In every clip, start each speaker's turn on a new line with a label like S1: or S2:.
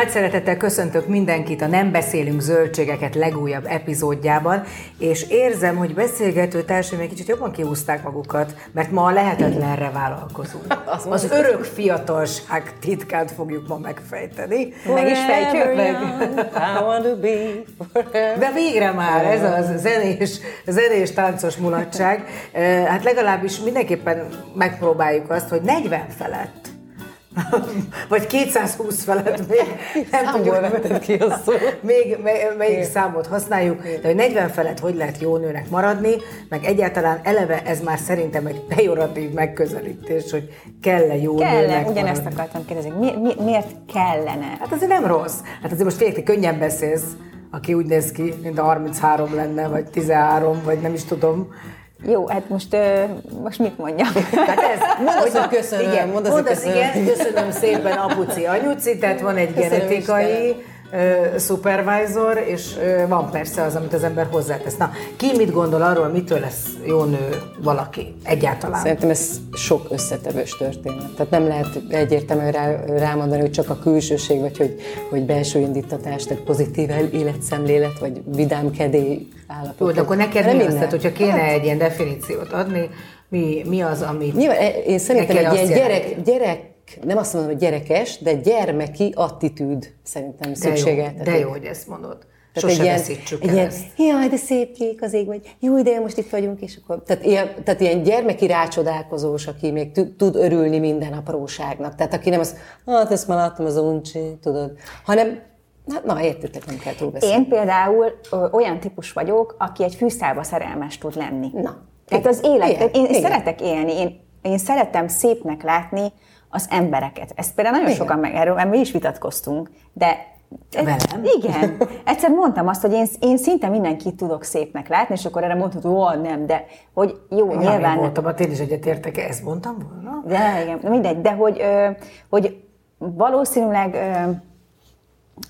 S1: Nagy szeretettel köszöntök mindenkit a Nem beszélünk zöldségeket legújabb epizódjában, és érzem, hogy beszélgető társaim egy kicsit jobban kiúzták magukat, mert ma a lehetetlenre vállalkozunk. Az örök fiatalság titkát fogjuk ma megfejteni.
S2: Meg is fejtjük meg.
S1: De végre már ez a zenés, zenés táncos mulatság. Hát legalábbis mindenképpen megpróbáljuk azt, hogy 40 felett vagy 220 felett még nem tudjuk,
S2: ki a szó.
S1: még melyik számot használjuk, de hogy 40 felett hogy lehet jó nőnek maradni, meg egyáltalán eleve ez már szerintem egy pejoratív megközelítés, hogy kell-e jó
S2: Kell,
S1: nőnek
S2: ugyanezt
S1: maradni.
S2: akartam kérdezni. Mi, mi, miért kellene?
S1: Hát azért nem rossz. Hát azért most te könnyen beszélsz, aki úgy néz ki, mint a 33 lenne, vagy 13, vagy nem is tudom.
S2: Jó, hát most, most mit mondjam?
S1: Hát ez,
S3: Mondd azt,
S1: hogy-
S3: köszönöm,
S1: Igen,
S3: hogy
S1: azt,
S3: köszönöm.
S1: igen, köszönöm szépen apuci, anyuci, tehát van egy genetikai ö, supervisor, és van persze az, amit az ember hozzátesz. Na, ki mit gondol arról, mitől lesz jó nő valaki egyáltalán?
S3: Szerintem ez sok összetevős történet. Tehát nem lehet egyértelműen rá, rámondani, hogy csak a külsőség, vagy hogy, hogy belső indítatás, tehát pozitív életszemlélet, vagy vidám kedély állapot.
S1: Jó, de akkor neked
S3: Nem
S1: mi az? Tehát, hogyha kéne egy ilyen definíciót adni, mi, mi az, amit
S3: Nyilván, én szerintem egy ilyen gyerek, gyerek, nem azt mondom, hogy gyerekes, de gyermeki attitűd szerintem
S1: De
S3: szüksége.
S1: jó, de jó, hogy ezt mondod.
S3: Tehát
S1: Sose
S3: egy ilyen,
S1: veszítsük
S3: egy
S1: el
S3: ilyen, jaj, de szép kék az ég, vagy jó, de most itt vagyunk, és akkor... Tehát ilyen, tehát ilyen gyermeki rácsodálkozós, aki még tud, örülni minden apróságnak. Tehát aki nem az, hát ezt már láttam az uncsi, tudod, hanem, na, na értitek, nem kell túl beszélni.
S2: Én például ö, olyan típus vagyok, aki egy fűszálba szerelmes tud lenni.
S3: Na,
S2: Tehát az élet,
S3: igen,
S2: én, én
S3: igen.
S2: szeretek élni, én, én szeretem szépnek látni az embereket. Ezt például nagyon
S3: Igen.
S2: sokan meg, erről mi is vitatkoztunk, de
S1: Velem?
S2: Igen. Egyszer mondtam azt, hogy én, én szinte mindenkit tudok szépnek látni, és akkor erre mondhatod, hogy ó, nem, de hogy jó,
S1: Nyilván
S2: nyilván...
S1: voltam, hát én is egyetértek, ezt mondtam volna?
S2: De igen, mindegy, de hogy, hogy valószínűleg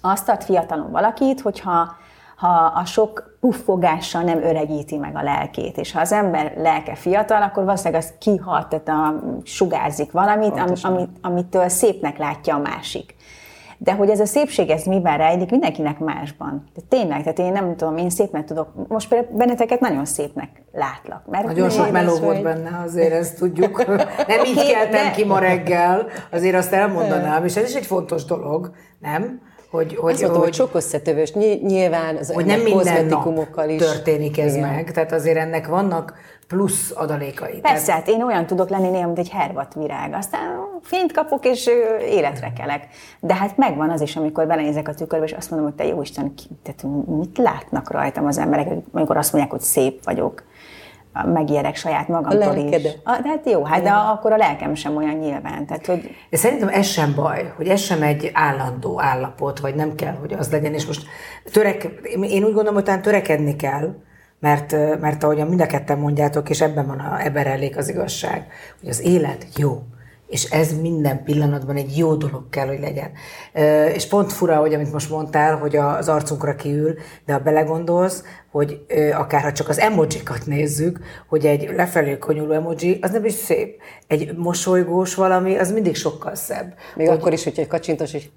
S2: azt ad fiatalon valakit, hogyha ha a sok puffogással nem öregíti meg a lelkét, és ha az ember lelke fiatal, akkor valószínűleg az kihat, tehát a, sugárzik valamit, am, amit, amitől szépnek látja a másik. De hogy ez a szépség, ez miben rejlik, mindenkinek másban. De tényleg, tehát én nem tudom, én szépnek tudok, most például benneteket nagyon szépnek látlak. Mert
S1: Nagyon sok meló volt
S2: hogy-
S1: benne, azért ezt tudjuk. Nem így keltem
S2: de-
S1: ki ma reggel, azért azt elmondanám, és ez is egy fontos dolog, nem? Hogy, hogy,
S3: Azt mondtam, hogy
S1: hogy,
S3: sok összetevős, Ny- nyilván az
S1: hogy nem minden nap
S3: kozmetikumokkal is.
S1: történik ez
S3: Igen.
S1: meg, tehát azért ennek vannak plusz adalékai.
S2: Persze, hát én olyan tudok lenni néha, mint egy hervat virág. Aztán fényt kapok, és életre kelek. De hát megvan az is, amikor belenézek a tükörbe, és azt mondom, hogy te jó Isten, ki- tehát mit látnak rajtam az emberek, amikor azt mondják, hogy szép vagyok. Megijedek saját magamtól
S3: A
S2: is. A, de hát jó, hát de akkor a lelkem sem olyan nyilván. Tehát, hogy
S1: De szerintem ez sem baj, hogy ez sem egy állandó állapot, vagy nem kell, hogy az legyen, és most törek, én úgy gondolom, hogy talán törekedni kell, mert, mert ahogyan mind a ketten mondjátok, és ebben van a, ebben rejlik az igazság, hogy az élet jó, és ez minden pillanatban egy jó dolog kell, hogy legyen. És pont fura, hogy amit most mondtál, hogy az arcunkra kiül, de ha belegondolsz, hogy akár ha csak az emojikat nézzük, hogy egy lefelé konyuló emoji, az nem is szép. Egy mosolygós valami, az mindig sokkal szebb.
S3: Még akkor is, hogyha egy kacsintos, és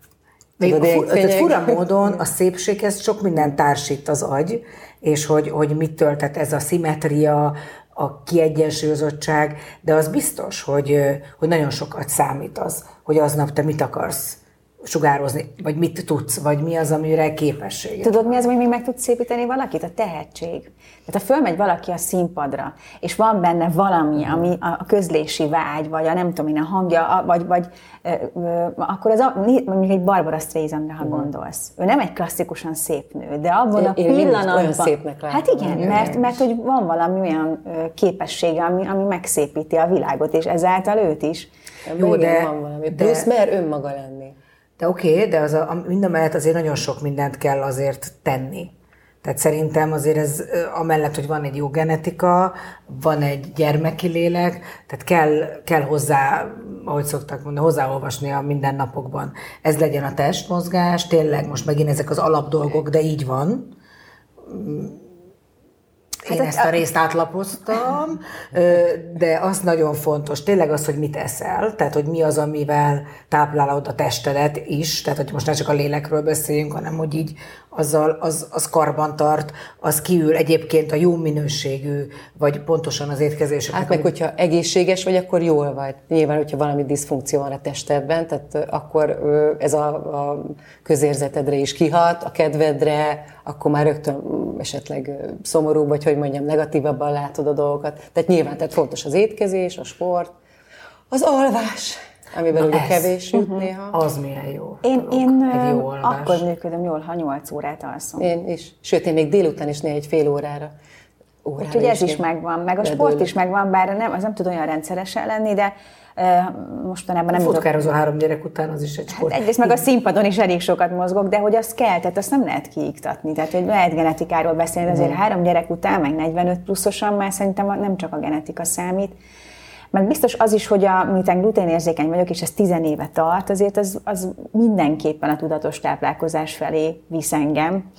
S1: Még
S3: tudod,
S1: fu- tehát fura módon a szépséghez sok minden társít az agy, és hogy, hogy mit töltet ez a szimetria, a kiegyensúlyozottság, de az biztos, hogy, hogy nagyon sokat számít az, hogy aznap te mit akarsz sugározni, vagy mit tudsz, vagy mi az, amire képességed.
S2: Tudod, mi az, hogy még meg tudsz szépíteni valakit? A tehetség. Tehát ha fölmegy valaki a színpadra, és van benne valami, ami a közlési vágy, vagy a nem tudom én, a hangja, a- vagy, vagy ö, ö, akkor az a, mondjuk egy Barbara Streisandra, ha gondolsz. Ő nem egy klasszikusan szép nő, de abban a pillanatban...
S3: olyan szépnek látom.
S2: Hát igen, mert, mert hogy van valami olyan képessége, ami, ami megszépíti a világot, és ezáltal őt is.
S1: Jó,
S3: Igen,
S1: de-
S3: van valami.
S1: de-
S3: Plusz mer önmaga lenni.
S1: De oké, okay, de az a, a, mind a mellett azért nagyon sok mindent kell azért tenni. Tehát szerintem azért ez amellett, hogy van egy jó genetika, van egy gyermeki lélek, tehát kell, kell hozzá, ahogy szoktak mondani, hozzáolvasni a mindennapokban. Ez legyen a testmozgás, tényleg most megint ezek az alapdolgok, de így van. Én ezt a részt átlapoztam, de az nagyon fontos, tényleg az, hogy mit eszel, tehát hogy mi az, amivel táplálod a testedet is, tehát hogy most nem csak a lélekről beszéljünk, hanem hogy így azzal, az, az karban tart, az kiül egyébként a jó minőségű, vagy pontosan az étkezés.
S3: Hát meg, hogyha egészséges vagy, akkor jól vagy. Nyilván, hogyha valami diszfunkció van a testedben, tehát akkor ez a, a közérzetedre is kihat, a kedvedre, akkor már rögtön mm, esetleg szomorú, vagy hogy mondjam, negatívabban látod a dolgokat. Tehát nyilván, tehát fontos az étkezés, a sport, az alvás, amiben Na ugye ez. kevés jut uh-huh. néha.
S1: Az milyen jó.
S2: Én, én jó akkor működöm jól, ha 8 órát alszom.
S3: Én is. Sőt, én még délután is néha egy fél órára.
S2: órára Úgyhogy ez is megvan, meg a sport is megvan, bár nem, az nem tud olyan rendszeresen lenni, de mostanában nem
S1: Futkározó tudok... három gyerek után, az is egy sport.
S2: Hát egyrészt meg a színpadon is elég sokat mozgok, de hogy az kell, tehát azt nem lehet kiiktatni. Tehát, hogy lehet genetikáról beszélni, azért mm. három gyerek után, meg 45 pluszosan már szerintem nem csak a genetika számít. Meg biztos az is, hogy a, miután gluténérzékeny vagyok, és ez tizen éve tart, azért az, az mindenképpen a tudatos táplálkozás felé visz engem.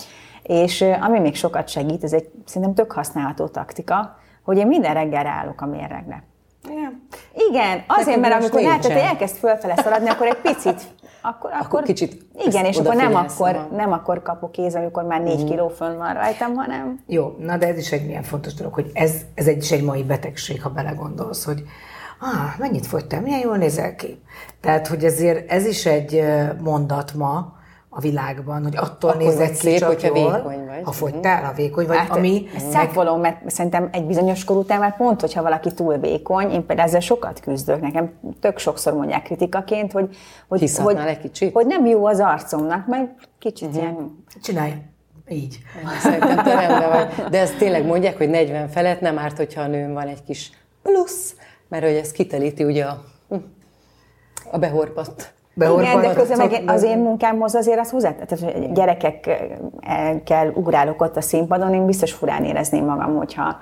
S2: És ami még sokat segít, ez egy szerintem tök használható taktika, hogy én minden reggel állok a mérregre. Igen. Igen, azért, mert amikor látod, hogy elkezd fölfele szaladni, akkor egy picit akkor, akkor,
S3: akkor kicsit
S2: Igen, és akkor nem akkor, nem akkor kapok kéz, amikor már négy mm. kiló fönn van rajtam, hanem...
S1: Jó, na de ez is egy milyen fontos dolog, hogy ez, ez egy, is egy mai betegség, ha belegondolsz, hogy ah, mennyit fogytál, milyen jól nézel ki. Tehát, hogy ezért ez is egy mondat ma, a világban, hogy attól Akkor nézett ki szép, csak hogyha jól, ha fogytál, ha vékony vagy, hát, ami...
S2: Ezt meg... mert szerintem egy bizonyos kor után már pont, hogyha valaki túl vékony, én például ezzel sokat küzdök, nekem tök sokszor mondják kritikaként, hogy, hogy, hogy,
S3: egy kicsit?
S2: hogy nem jó az arcomnak, majd kicsit uh-huh. ilyen...
S1: Csinálj. Így.
S3: Szerintem te rendben vagy. De ezt tényleg mondják, hogy 40 felett nem árt, hogyha a nőm van egy kis plusz, mert hogy ez kitelíti ugye a, a behorpat
S2: igen, de közben meg az én munkámhoz azért az hozzá, tehát gyerekekkel ugrálok ott a színpadon, én biztos furán érezném magam, hogyha,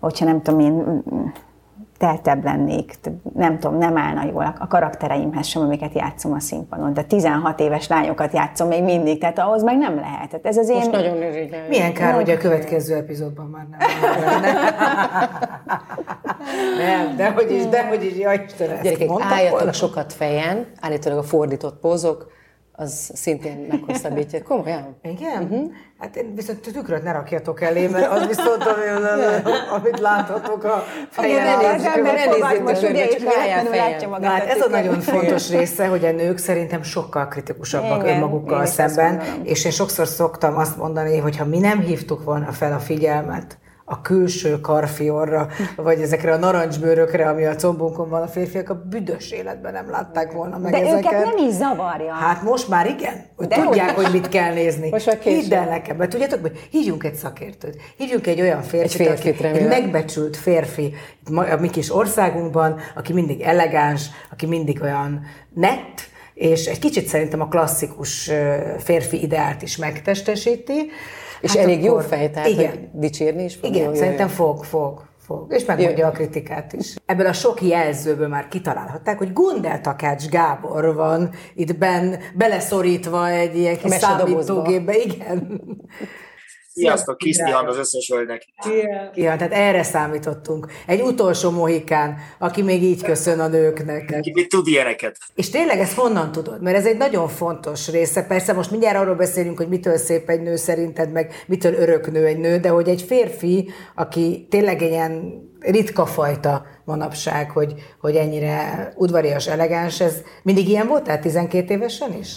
S2: hogyha nem tudom én teltebb lennék, nem tudom, nem állna jól a karaktereimhez sem, amiket játszom a színpadon. De 16 éves lányokat játszom még mindig, tehát ahhoz meg nem lehet. Tehát ez az
S3: Most
S2: én...
S3: nagyon
S1: irigyelő. Milyen kár, hogy a következő epizódban már nem. nem, de hogy is, de hogy is, jaj Istenem,
S3: Gyerekek, álljatok sokat fejen, állítólag a fordított pózok, az szintén meghosszabbítja. Komolyan?
S1: Igen? Uh-huh. Hát én viszont tükröt ne rakjatok elé, mert az viszont, amit láthatok a fejen. Hát ez a nagyon fontos része, hogy a nők szerintem sokkal kritikusabbak Igen, önmagukkal szemben, és én sokszor szoktam azt mondani, hogy ha mi nem hívtuk volna fel a figyelmet, a külső karfiorra, vagy ezekre a narancsbőrökre, ami a combunkon van, a férfiak a büdös életben nem látták volna meg
S2: De
S1: ezeket.
S2: őket nem is zavarja.
S1: Hát most már igen, hogy De tudják, hogy mit kell nézni. Most Hidd el nekem, mert tudjátok, hogy hívjunk egy szakértőt, hívjunk egy olyan férfit, egy, férfit, aki, egy megbecsült férfi a mi kis országunkban, aki mindig elegáns, aki mindig olyan nett, és egy kicsit szerintem a klasszikus férfi ideált is megtestesíti,
S3: és hát elég akkor, jó fej, tehát igen. hogy dicsérni is
S1: fog. Igen, jó, szerintem jó. fog, fog. Fog. És megmondja a kritikát is. Ebből a sok jelzőből már kitalálhatták, hogy Gundel Takács Gábor van itt ben, beleszorítva egy ilyen kis számítógépbe. Igen.
S4: Sziasztok, Kisztihan az összes hölgynek.
S1: Ja, tehát erre számítottunk. Egy utolsó mohikán, aki még így köszön a nőknek.
S4: Aki még tud ilyeneket.
S1: És tényleg ezt honnan tudod? Mert ez egy nagyon fontos része. Persze most mindjárt arról beszélünk, hogy mitől szép egy nő szerinted, meg mitől örök nő egy nő, de hogy egy férfi, aki tényleg ilyen ritka fajta manapság, hogy, hogy ennyire udvarias, elegáns, ez mindig ilyen volt, tehát 12 évesen is?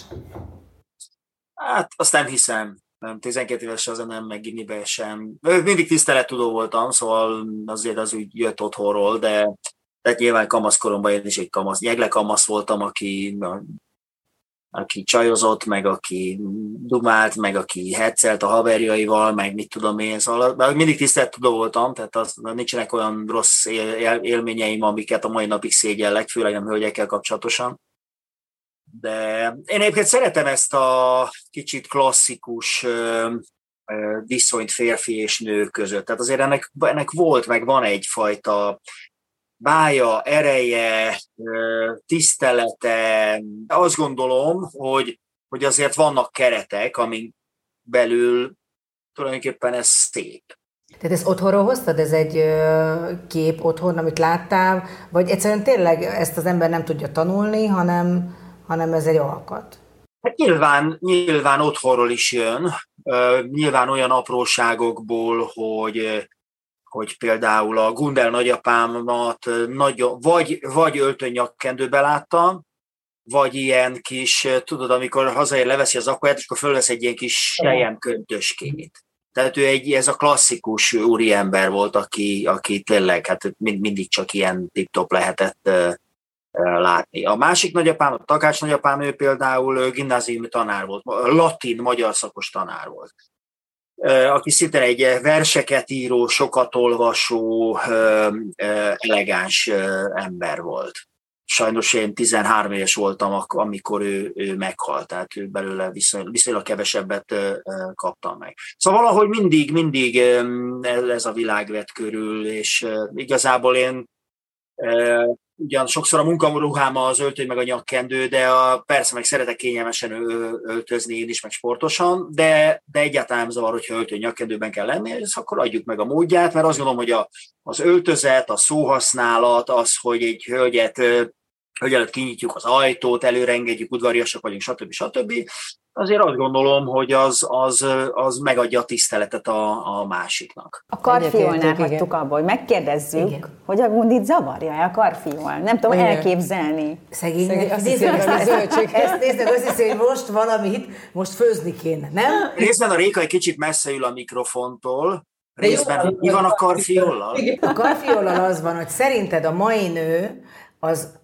S4: Hát azt nem hiszem nem, 12 éves az nem, meg gimibe sem. Mindig tisztelettudó voltam, szóval azért az úgy jött otthonról, de tehát nyilván kamaszkoromban én is egy kamasz, nyegle kamasz voltam, aki, aki csajozott, meg aki dumált, meg aki heccelt a haverjaival, meg mit tudom én, szóval mindig tisztelettudó voltam, tehát az, nincsenek olyan rossz élményeim, amiket a mai napig szégyellek, főleg nem hölgyekkel kapcsolatosan de én egyébként szeretem ezt a kicsit klasszikus viszonyt férfi és nő között. Tehát azért ennek, ennek volt, meg van egyfajta bája, ereje, tisztelete. Azt gondolom, hogy, hogy azért vannak keretek, amin belül tulajdonképpen ez szép.
S1: Tehát ezt otthonról hoztad? Ez egy kép otthon, amit láttál? Vagy egyszerűen tényleg ezt az ember nem tudja tanulni, hanem, hanem ez egy alkat?
S4: Hát nyilván, nyilván otthonról is jön, nyilván olyan apróságokból, hogy hogy például a Gundel nagyapámat nagyon, vagy, vagy öltönyakkendőbe láttam, vagy ilyen kis, tudod, amikor hazaér, leveszi az akaját, és akkor fölvesz egy ilyen kis sejem köntöskét. Tehát ő egy, ez a klasszikus úriember volt, aki, aki tényleg hát mind, mindig csak ilyen tip-top lehetett látni. A másik nagyapám, a Takács nagyapám, ő például gimnáziumi tanár volt, latin, magyar szakos tanár volt aki szinte egy verseket író, sokat olvasó, elegáns ember volt. Sajnos én 13 éves voltam, amikor ő, ő meghalt, tehát ő belőle viszonylag, viszonylag kevesebbet kaptam meg. Szóval valahogy mindig, mindig ez a világ vett körül, és igazából én ugyan sokszor a munkaruhám az öltöny meg a nyakkendő, de a, persze meg szeretek kényelmesen öltözni én is, meg sportosan, de, de egyáltalán nem zavar, hogyha öltöny nyakkendőben kell lenni, és akkor adjuk meg a módját, mert azt gondolom, hogy a, az öltözet, a szóhasználat, az, hogy egy hölgyet hogy előtt kinyitjuk az ajtót, előre engedjük, udvariasak vagyunk, stb. stb. Azért azt gondolom, hogy az, az, az megadja a tiszteletet a, a másiknak.
S2: A karfiolnál hagytuk abba, hogy megkérdezzük, igen. hogy a gundit zavarja-e a karfiol. Nem tudom igen. elképzelni.
S1: Szegény, Szegény azt hiszi, hogy Ezt nézd, azt hiszi, hogy most valamit, most főzni kéne, nem?
S4: Részben a Réka egy kicsit messze ül a mikrofontól, Részben, mi van a karfiollal?
S1: A karfiollal az van, hogy szerinted a mai nő az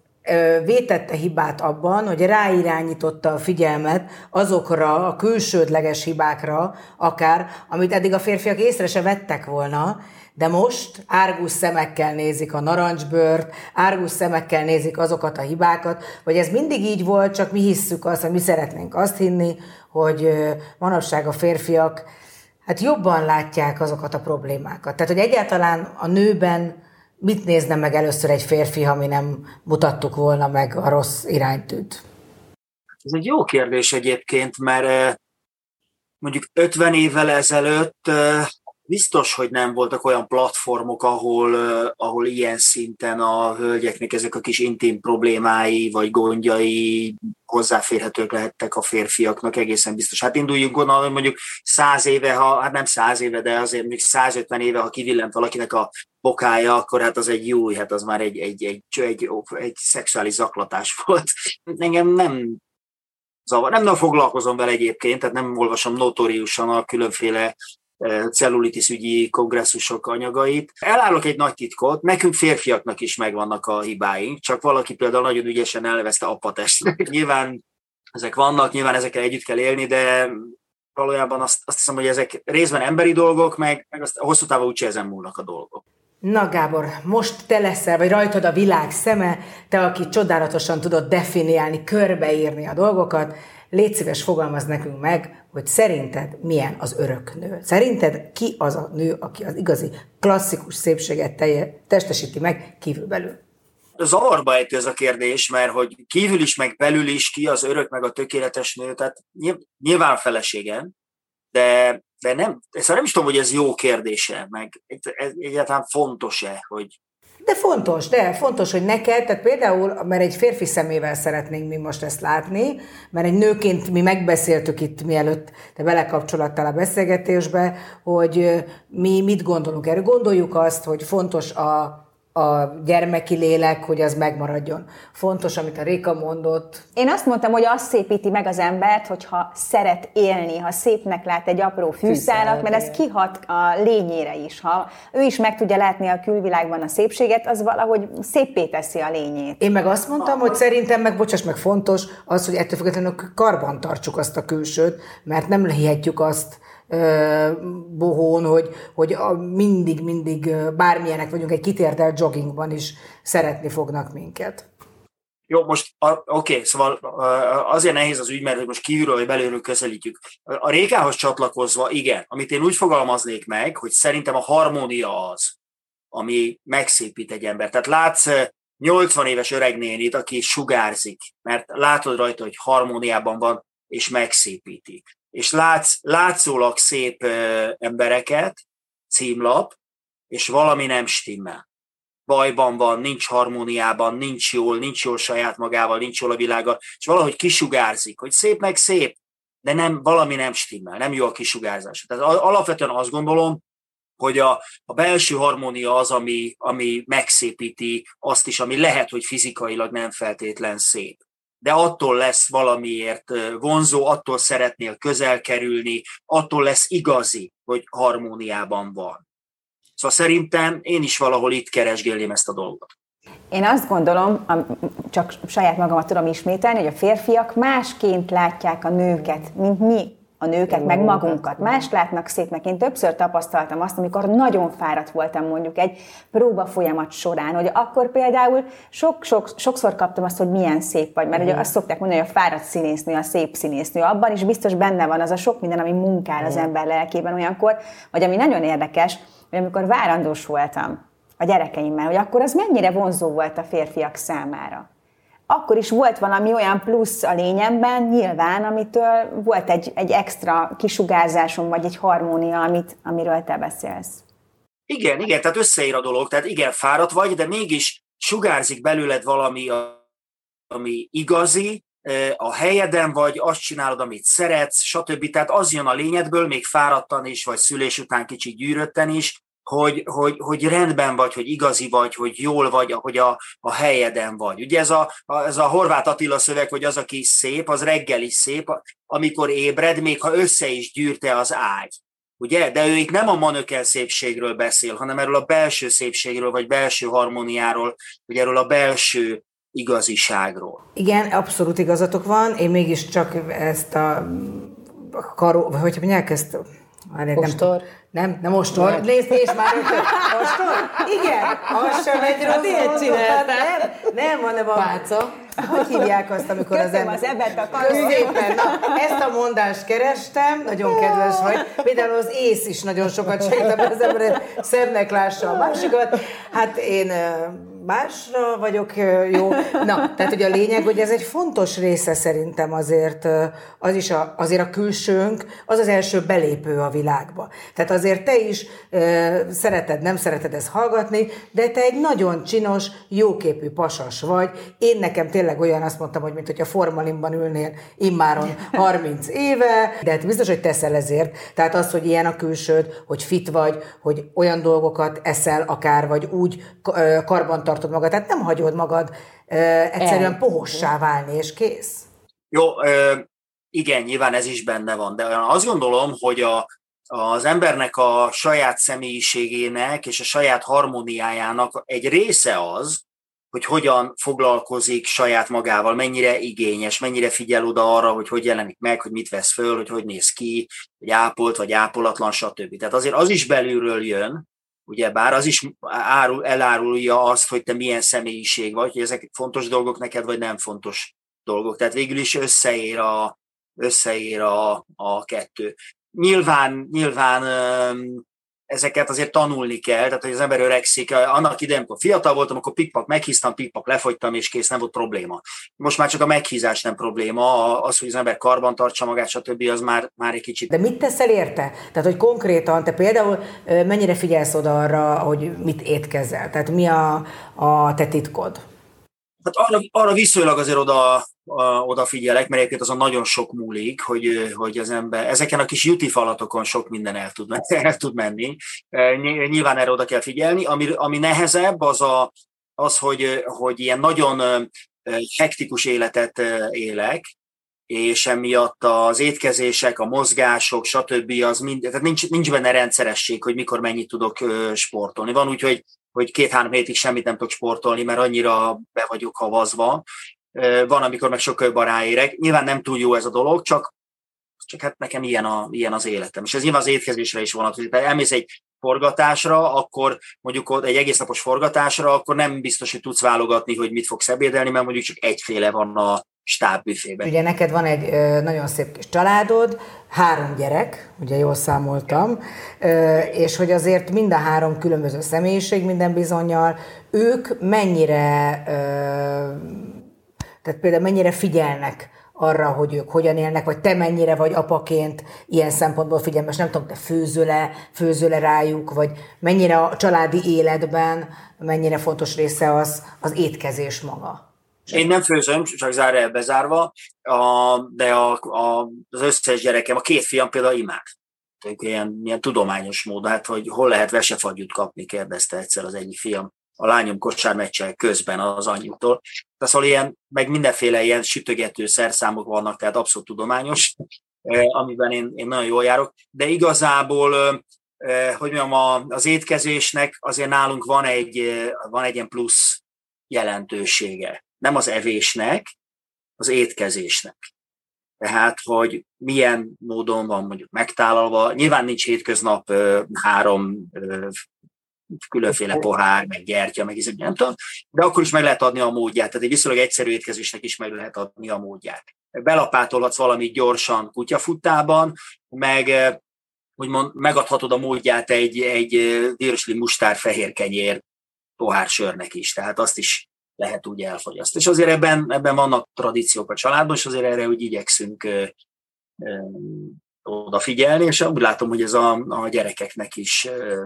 S1: vétette hibát abban, hogy ráirányította a figyelmet azokra a külsődleges hibákra, akár, amit eddig a férfiak észre se vettek volna, de most árgus szemekkel nézik a narancsbőrt, árgus szemekkel nézik azokat a hibákat, hogy ez mindig így volt, csak mi hisszük azt, hogy mi szeretnénk azt hinni, hogy manapság a férfiak hát jobban látják azokat a problémákat. Tehát, hogy egyáltalán a nőben mit nézne meg először egy férfi, ha mi nem mutattuk volna meg a rossz iránytűt?
S4: Ez egy jó kérdés egyébként, mert mondjuk 50 évvel ezelőtt biztos, hogy nem voltak olyan platformok, ahol, ahol ilyen szinten a hölgyeknek ezek a kis intim problémái vagy gondjai hozzáférhetők lehettek a férfiaknak egészen biztos. Hát induljunk gondolni, hogy mondjuk száz éve, ha, hát nem száz éve, de azért mondjuk 150 éve, ha kivillent valakinek a bokája, akkor hát az egy jó, hát az már egy, egy, egy, egy, egy, egy szexuális zaklatás volt. Engem nem zavar. Nem, nem foglalkozom vele egyébként, tehát nem olvasom notóriusan a különféle cellulitis ügyi kongresszusok anyagait. Elárulok egy nagy titkot, nekünk férfiaknak is megvannak a hibáink, csak valaki például nagyon ügyesen elnevezte apatestnek. Nyilván ezek vannak, nyilván ezekkel együtt kell élni, de valójában azt, azt hiszem, hogy ezek részben emberi dolgok, meg, meg azt hosszú távon úgyse ezen múlnak a dolgok.
S1: Na Gábor, most te leszel, vagy rajtad a világ szeme, te, aki csodálatosan tudod definiálni, körbeírni a dolgokat, légy szíves, fogalmaz nekünk meg, hogy szerinted milyen az örök nő. Szerinted ki az a nő, aki az igazi klasszikus szépséget telje, testesíti meg kívülbelül?
S4: Zavarba ejtő ez a kérdés, mert hogy kívül is, meg belül is ki az örök, meg a tökéletes nő, tehát nyilván feleségem, de, de nem, ezt nem is tudom, hogy ez jó kérdése, meg egyáltalán fontos-e, hogy
S1: de fontos, de fontos, hogy neked, tehát például, mert egy férfi szemével szeretnénk mi most ezt látni, mert egy nőként mi megbeszéltük itt, mielőtt te belekapcsolattál a beszélgetésbe, hogy mi mit gondolunk erről. Gondoljuk azt, hogy fontos a a gyermeki lélek, hogy az megmaradjon. Fontos, amit a Réka mondott.
S2: Én azt mondtam, hogy azt szépíti meg az embert, hogyha szeret élni, ha szépnek lát egy apró fűszálat, mert ez kihat a lényére is. Ha ő is meg tudja látni a külvilágban a szépséget, az valahogy szépé teszi a lényét.
S1: Én meg azt mondtam, hogy szerintem meg, bocsáss meg, fontos az, hogy ettől függetlenül karban tartsuk azt a külsőt, mert nem lehihetjük azt, bohón, hogy, hogy mindig, mindig bármilyenek vagyunk, egy kitérdelt joggingban is szeretni fognak minket.
S4: Jó, most oké, okay, szóval azért nehéz az ügy, mert hogy most kívülről vagy belülről közelítjük. A rékához csatlakozva, igen, amit én úgy fogalmaznék meg, hogy szerintem a harmónia az, ami megszépít egy ember. Tehát látsz 80 éves öreg nénit, aki sugárzik, mert látod rajta, hogy harmóniában van, és megszépíti és látsz, látszólag szép embereket, címlap, és valami nem stimmel. Bajban van, nincs harmóniában, nincs jól, nincs jól saját magával, nincs jól a világa, és valahogy kisugárzik, hogy szép meg szép, de nem, valami nem stimmel, nem jó a kisugárzás. Tehát alapvetően azt gondolom, hogy a, a belső harmónia az, ami, ami megszépíti azt is, ami lehet, hogy fizikailag nem feltétlen szép. De attól lesz valamiért vonzó, attól szeretnél közel kerülni, attól lesz igazi, hogy harmóniában van. Szóval szerintem én is valahol itt keresgélném ezt a dolgot.
S2: Én azt gondolom, csak saját magamat tudom ismételni, hogy a férfiak másként látják a nőket, mint mi a nőket, meg magunkat. Más látnak szépnek. Én többször tapasztaltam azt, amikor nagyon fáradt voltam mondjuk egy próba folyamat során, hogy akkor például sok, sok, sokszor kaptam azt, hogy milyen szép vagy, mert ugye azt szokták mondani, hogy a fáradt színésznő, a szép színésznő. Abban is biztos benne van az a sok minden, ami munkál az ember lelkében olyankor, vagy ami nagyon érdekes, hogy amikor várandós voltam a gyerekeimmel, hogy akkor az mennyire vonzó volt a férfiak számára akkor is volt valami olyan plusz a lényemben, nyilván, amitől volt egy, egy extra kisugárzásom, vagy egy harmónia, amit, amiről te beszélsz.
S4: Igen, igen, tehát összeír a dolog, tehát igen, fáradt vagy, de mégis sugárzik belőled valami, ami igazi, a helyeden vagy, azt csinálod, amit szeretsz, stb. Tehát az jön a lényedből, még fáradtan is, vagy szülés után kicsit gyűrötten is, hogy, hogy, hogy rendben vagy, hogy igazi vagy, hogy jól vagy, hogy a, a helyeden vagy. Ugye ez a, a, ez a Horváth Attila szöveg, hogy az, aki szép, az reggel is szép, amikor ébred, még ha össze is gyűrte az ágy. Ugye? De ő itt nem a manökel szépségről beszél, hanem erről a belső szépségről, vagy belső harmóniáról, vagy erről a belső igaziságról.
S1: Igen, abszolút igazatok van, én mégiscsak ezt a karó, vagy hogy mondják ezt,
S3: Ostor?
S1: Nem, nem, nem ostor. Nézd, és már ostor? Igen, az sem egy rossz
S3: hát
S1: Nem, nem, hanem a...
S3: Páca.
S1: Hogy hívják azt, amikor
S2: Köszönöm
S1: az ember...
S2: az ebet a
S1: Szépen, na, ezt a mondást kerestem, nagyon kedves vagy. Például az ész is nagyon sokat segít, az ember szebbnek lássa a másikat. Hát én másra vagyok jó. Na, tehát ugye a lényeg, hogy ez egy fontos része szerintem azért, az is a, azért a külsőnk, az az első belépő a világba. Tehát azért te is szereted, nem szereted ezt hallgatni, de te egy nagyon csinos, jóképű pasas vagy. Én nekem tényleg olyan azt mondtam, hogy mint hogy a formalimban ülnél immáron 30 éve, de hát biztos, hogy teszel ezért. Tehát az, hogy ilyen a külsőd, hogy fit vagy, hogy olyan dolgokat eszel akár, vagy úgy karban tartod magad, tehát nem hagyod magad egyszerűen pohossá válni, és kész.
S4: Jó, igen, nyilván ez is benne van, de azt gondolom, hogy a, az embernek a saját személyiségének és a saját harmóniájának egy része az, hogy hogyan foglalkozik saját magával, mennyire igényes, mennyire figyel oda arra, hogy hogy jelenik meg, hogy mit vesz föl, hogy hogy néz ki, hogy ápolt vagy ápolatlan, stb. Tehát azért az is belülről jön, ugye bár az is árul, elárulja azt, hogy te milyen személyiség vagy, hogy ezek fontos dolgok neked, vagy nem fontos dolgok. Tehát végül is összeér a, összeér a, a kettő. Nyilván, nyilván ezeket azért tanulni kell, tehát hogy az ember öregszik. Annak idején, amikor fiatal voltam, akkor pikpak meghíztam, pikpak lefogytam, és kész, nem volt probléma. Most már csak a meghízás nem probléma, az, hogy az ember karban tartsa magát, stb. az már, már egy kicsit.
S1: De mit teszel érte? Tehát, hogy konkrétan te például mennyire figyelsz oda arra, hogy mit étkezel? Tehát mi a, a te titkod?
S4: Hát arra, arra viszonylag azért oda, odafigyelek, mert egyébként azon nagyon sok múlik, hogy, hogy az ember, ezeken a kis falatokon sok minden el tud, el tud menni. Nyilván erre oda kell figyelni. Ami, ami nehezebb, az, a, az hogy, hogy ilyen nagyon hektikus életet élek, és emiatt az étkezések, a mozgások, stb. az mind, tehát nincs, nincs benne rendszeresség, hogy mikor mennyit tudok sportolni. Van úgy, hogy hogy két-három hétig semmit nem tudok sportolni, mert annyira be vagyok havazva. Van, amikor meg sokkal ráérek. Nyilván nem túl jó ez a dolog, csak, csak hát nekem ilyen, a, ilyen az életem. És ez nyilván az étkezésre is vonatkozik. Tehát elmész egy forgatásra, akkor mondjuk egy egész napos forgatásra, akkor nem biztos, hogy tudsz válogatni, hogy mit fogsz ebédelni, mert mondjuk csak egyféle van a stábbüfében.
S1: Ugye neked van egy nagyon szép kis családod, három gyerek, ugye jól számoltam, és hogy azért mind a három különböző személyiség minden bizonyal, ők mennyire, tehát például mennyire figyelnek arra, hogy ők hogyan élnek, vagy te mennyire vagy apaként ilyen szempontból figyelmes, nem tudom, te főzöle, főzöle rájuk, vagy mennyire a családi életben, mennyire fontos része az, az étkezés maga.
S4: Én nem főzöm, csak zárja bezárva, a, de a, a, az összes gyerekem, a két fiam például imád. Ilyen, ilyen tudományos mód, hát hogy hol lehet vesefagyút kapni, kérdezte egyszer az egyik fiam a lányom kosármeccsel közben az anyjuktól. Tehát szóval ilyen, meg mindenféle ilyen sütögető szerszámok vannak, tehát abszolút tudományos, amiben én, én nagyon jól járok. De igazából, hogy mondjam, az étkezésnek azért nálunk van egy, van egy ilyen plusz jelentősége. Nem az evésnek, az étkezésnek. Tehát, hogy milyen módon van mondjuk megtálalva. Nyilván nincs hétköznap három különféle pohár, meg gyertya, meg izé, nem tudom, de akkor is meg lehet adni a módját. Tehát egy viszonylag egyszerű étkezésnek is meg lehet adni a módját. Belapátolhatsz valamit gyorsan kutyafuttában, meg úgymond megadhatod a módját egy, egy virsli mustár fehér kenyér pohár sörnek is, tehát azt is lehet úgy elfogyasztani. És azért ebben, ebben vannak tradíciók a családban, és azért erre úgy igyekszünk ö, ö, odafigyelni, és úgy látom, hogy ez a, a gyerekeknek is ö,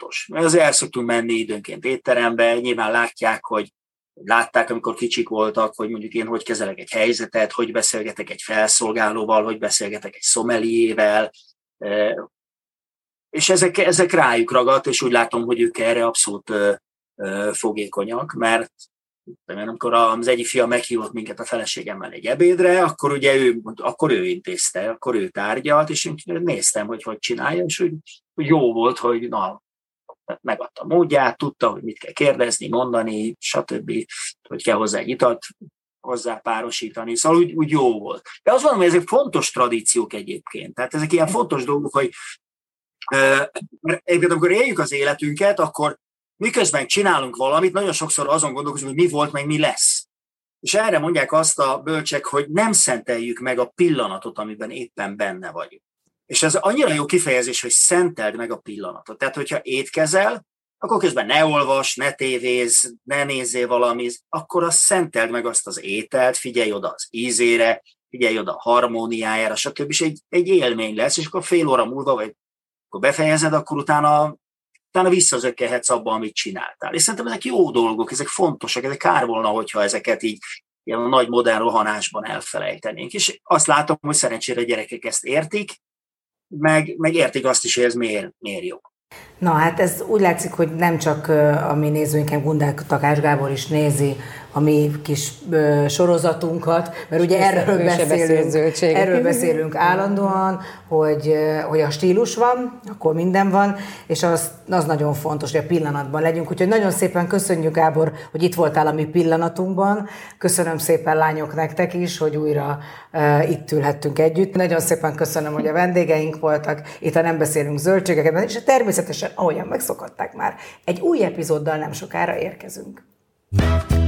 S4: fontos. Mert azért el szoktunk menni időnként étterembe, nyilván látják, hogy látták, amikor kicsik voltak, hogy mondjuk én hogy kezelek egy helyzetet, hogy beszélgetek egy felszolgálóval, hogy beszélgetek egy szomeliével, és ezek, ezek rájuk ragadt, és úgy látom, hogy ők erre abszolút fogékonyak, mert amikor az egyik fia meghívott minket a feleségemmel egy ebédre, akkor ugye ő, akkor ő intézte, akkor ő tárgyalt, és én néztem, hogy hogy csinálja, és úgy, úgy jó volt, hogy na, megadta módját, tudta, hogy mit kell kérdezni, mondani, stb., hogy kell hozzá egy italt hozzá párosítani, szóval úgy, úgy jó volt. De azt mondom, hogy ezek fontos tradíciók egyébként, tehát ezek ilyen fontos dolgok, hogy egyébként amikor éljük az életünket, akkor miközben csinálunk valamit, nagyon sokszor azon gondolkozunk, hogy mi volt, meg mi lesz. És erre mondják azt a bölcsek, hogy nem szenteljük meg a pillanatot, amiben éppen benne vagyunk. És ez annyira jó kifejezés, hogy szenteld meg a pillanatot. Tehát, hogyha étkezel, akkor közben ne olvas, ne tévéz, ne nézzél valami, akkor azt szenteld meg azt az ételt, figyelj oda az ízére, figyelj oda a harmóniájára, stb. És egy, egy élmény lesz, és akkor fél óra múlva, vagy akkor befejezed, akkor utána utána visszazökkelhetsz abba, amit csináltál. És szerintem ezek jó dolgok, ezek fontosak, ezek kár volna, hogyha ezeket így ilyen nagy modern rohanásban elfelejtenénk. És azt látom, hogy szerencsére gyerekek ezt értik, meg, meg értik azt is, hogy ez miért, miért jó.
S1: Na hát ez úgy látszik, hogy nem csak a mi nézőinken Gundák Takás Gábor is nézi a mi kis ö, sorozatunkat, mert ugye erről beszélünk, erről beszélünk állandóan, hogy, hogy a stílus van, akkor minden van, és az, az nagyon fontos, hogy a pillanatban legyünk. Úgyhogy nagyon szépen köszönjük, Gábor, hogy itt voltál a mi pillanatunkban. Köszönöm szépen lányok nektek is, hogy újra uh, itt ülhettünk együtt. Nagyon szépen köszönöm, hogy a vendégeink voltak. Itt a Nem beszélünk zöldségeket, és természetesen, ahogyan megszokották már, egy új epizóddal nem sokára érkezünk. thank you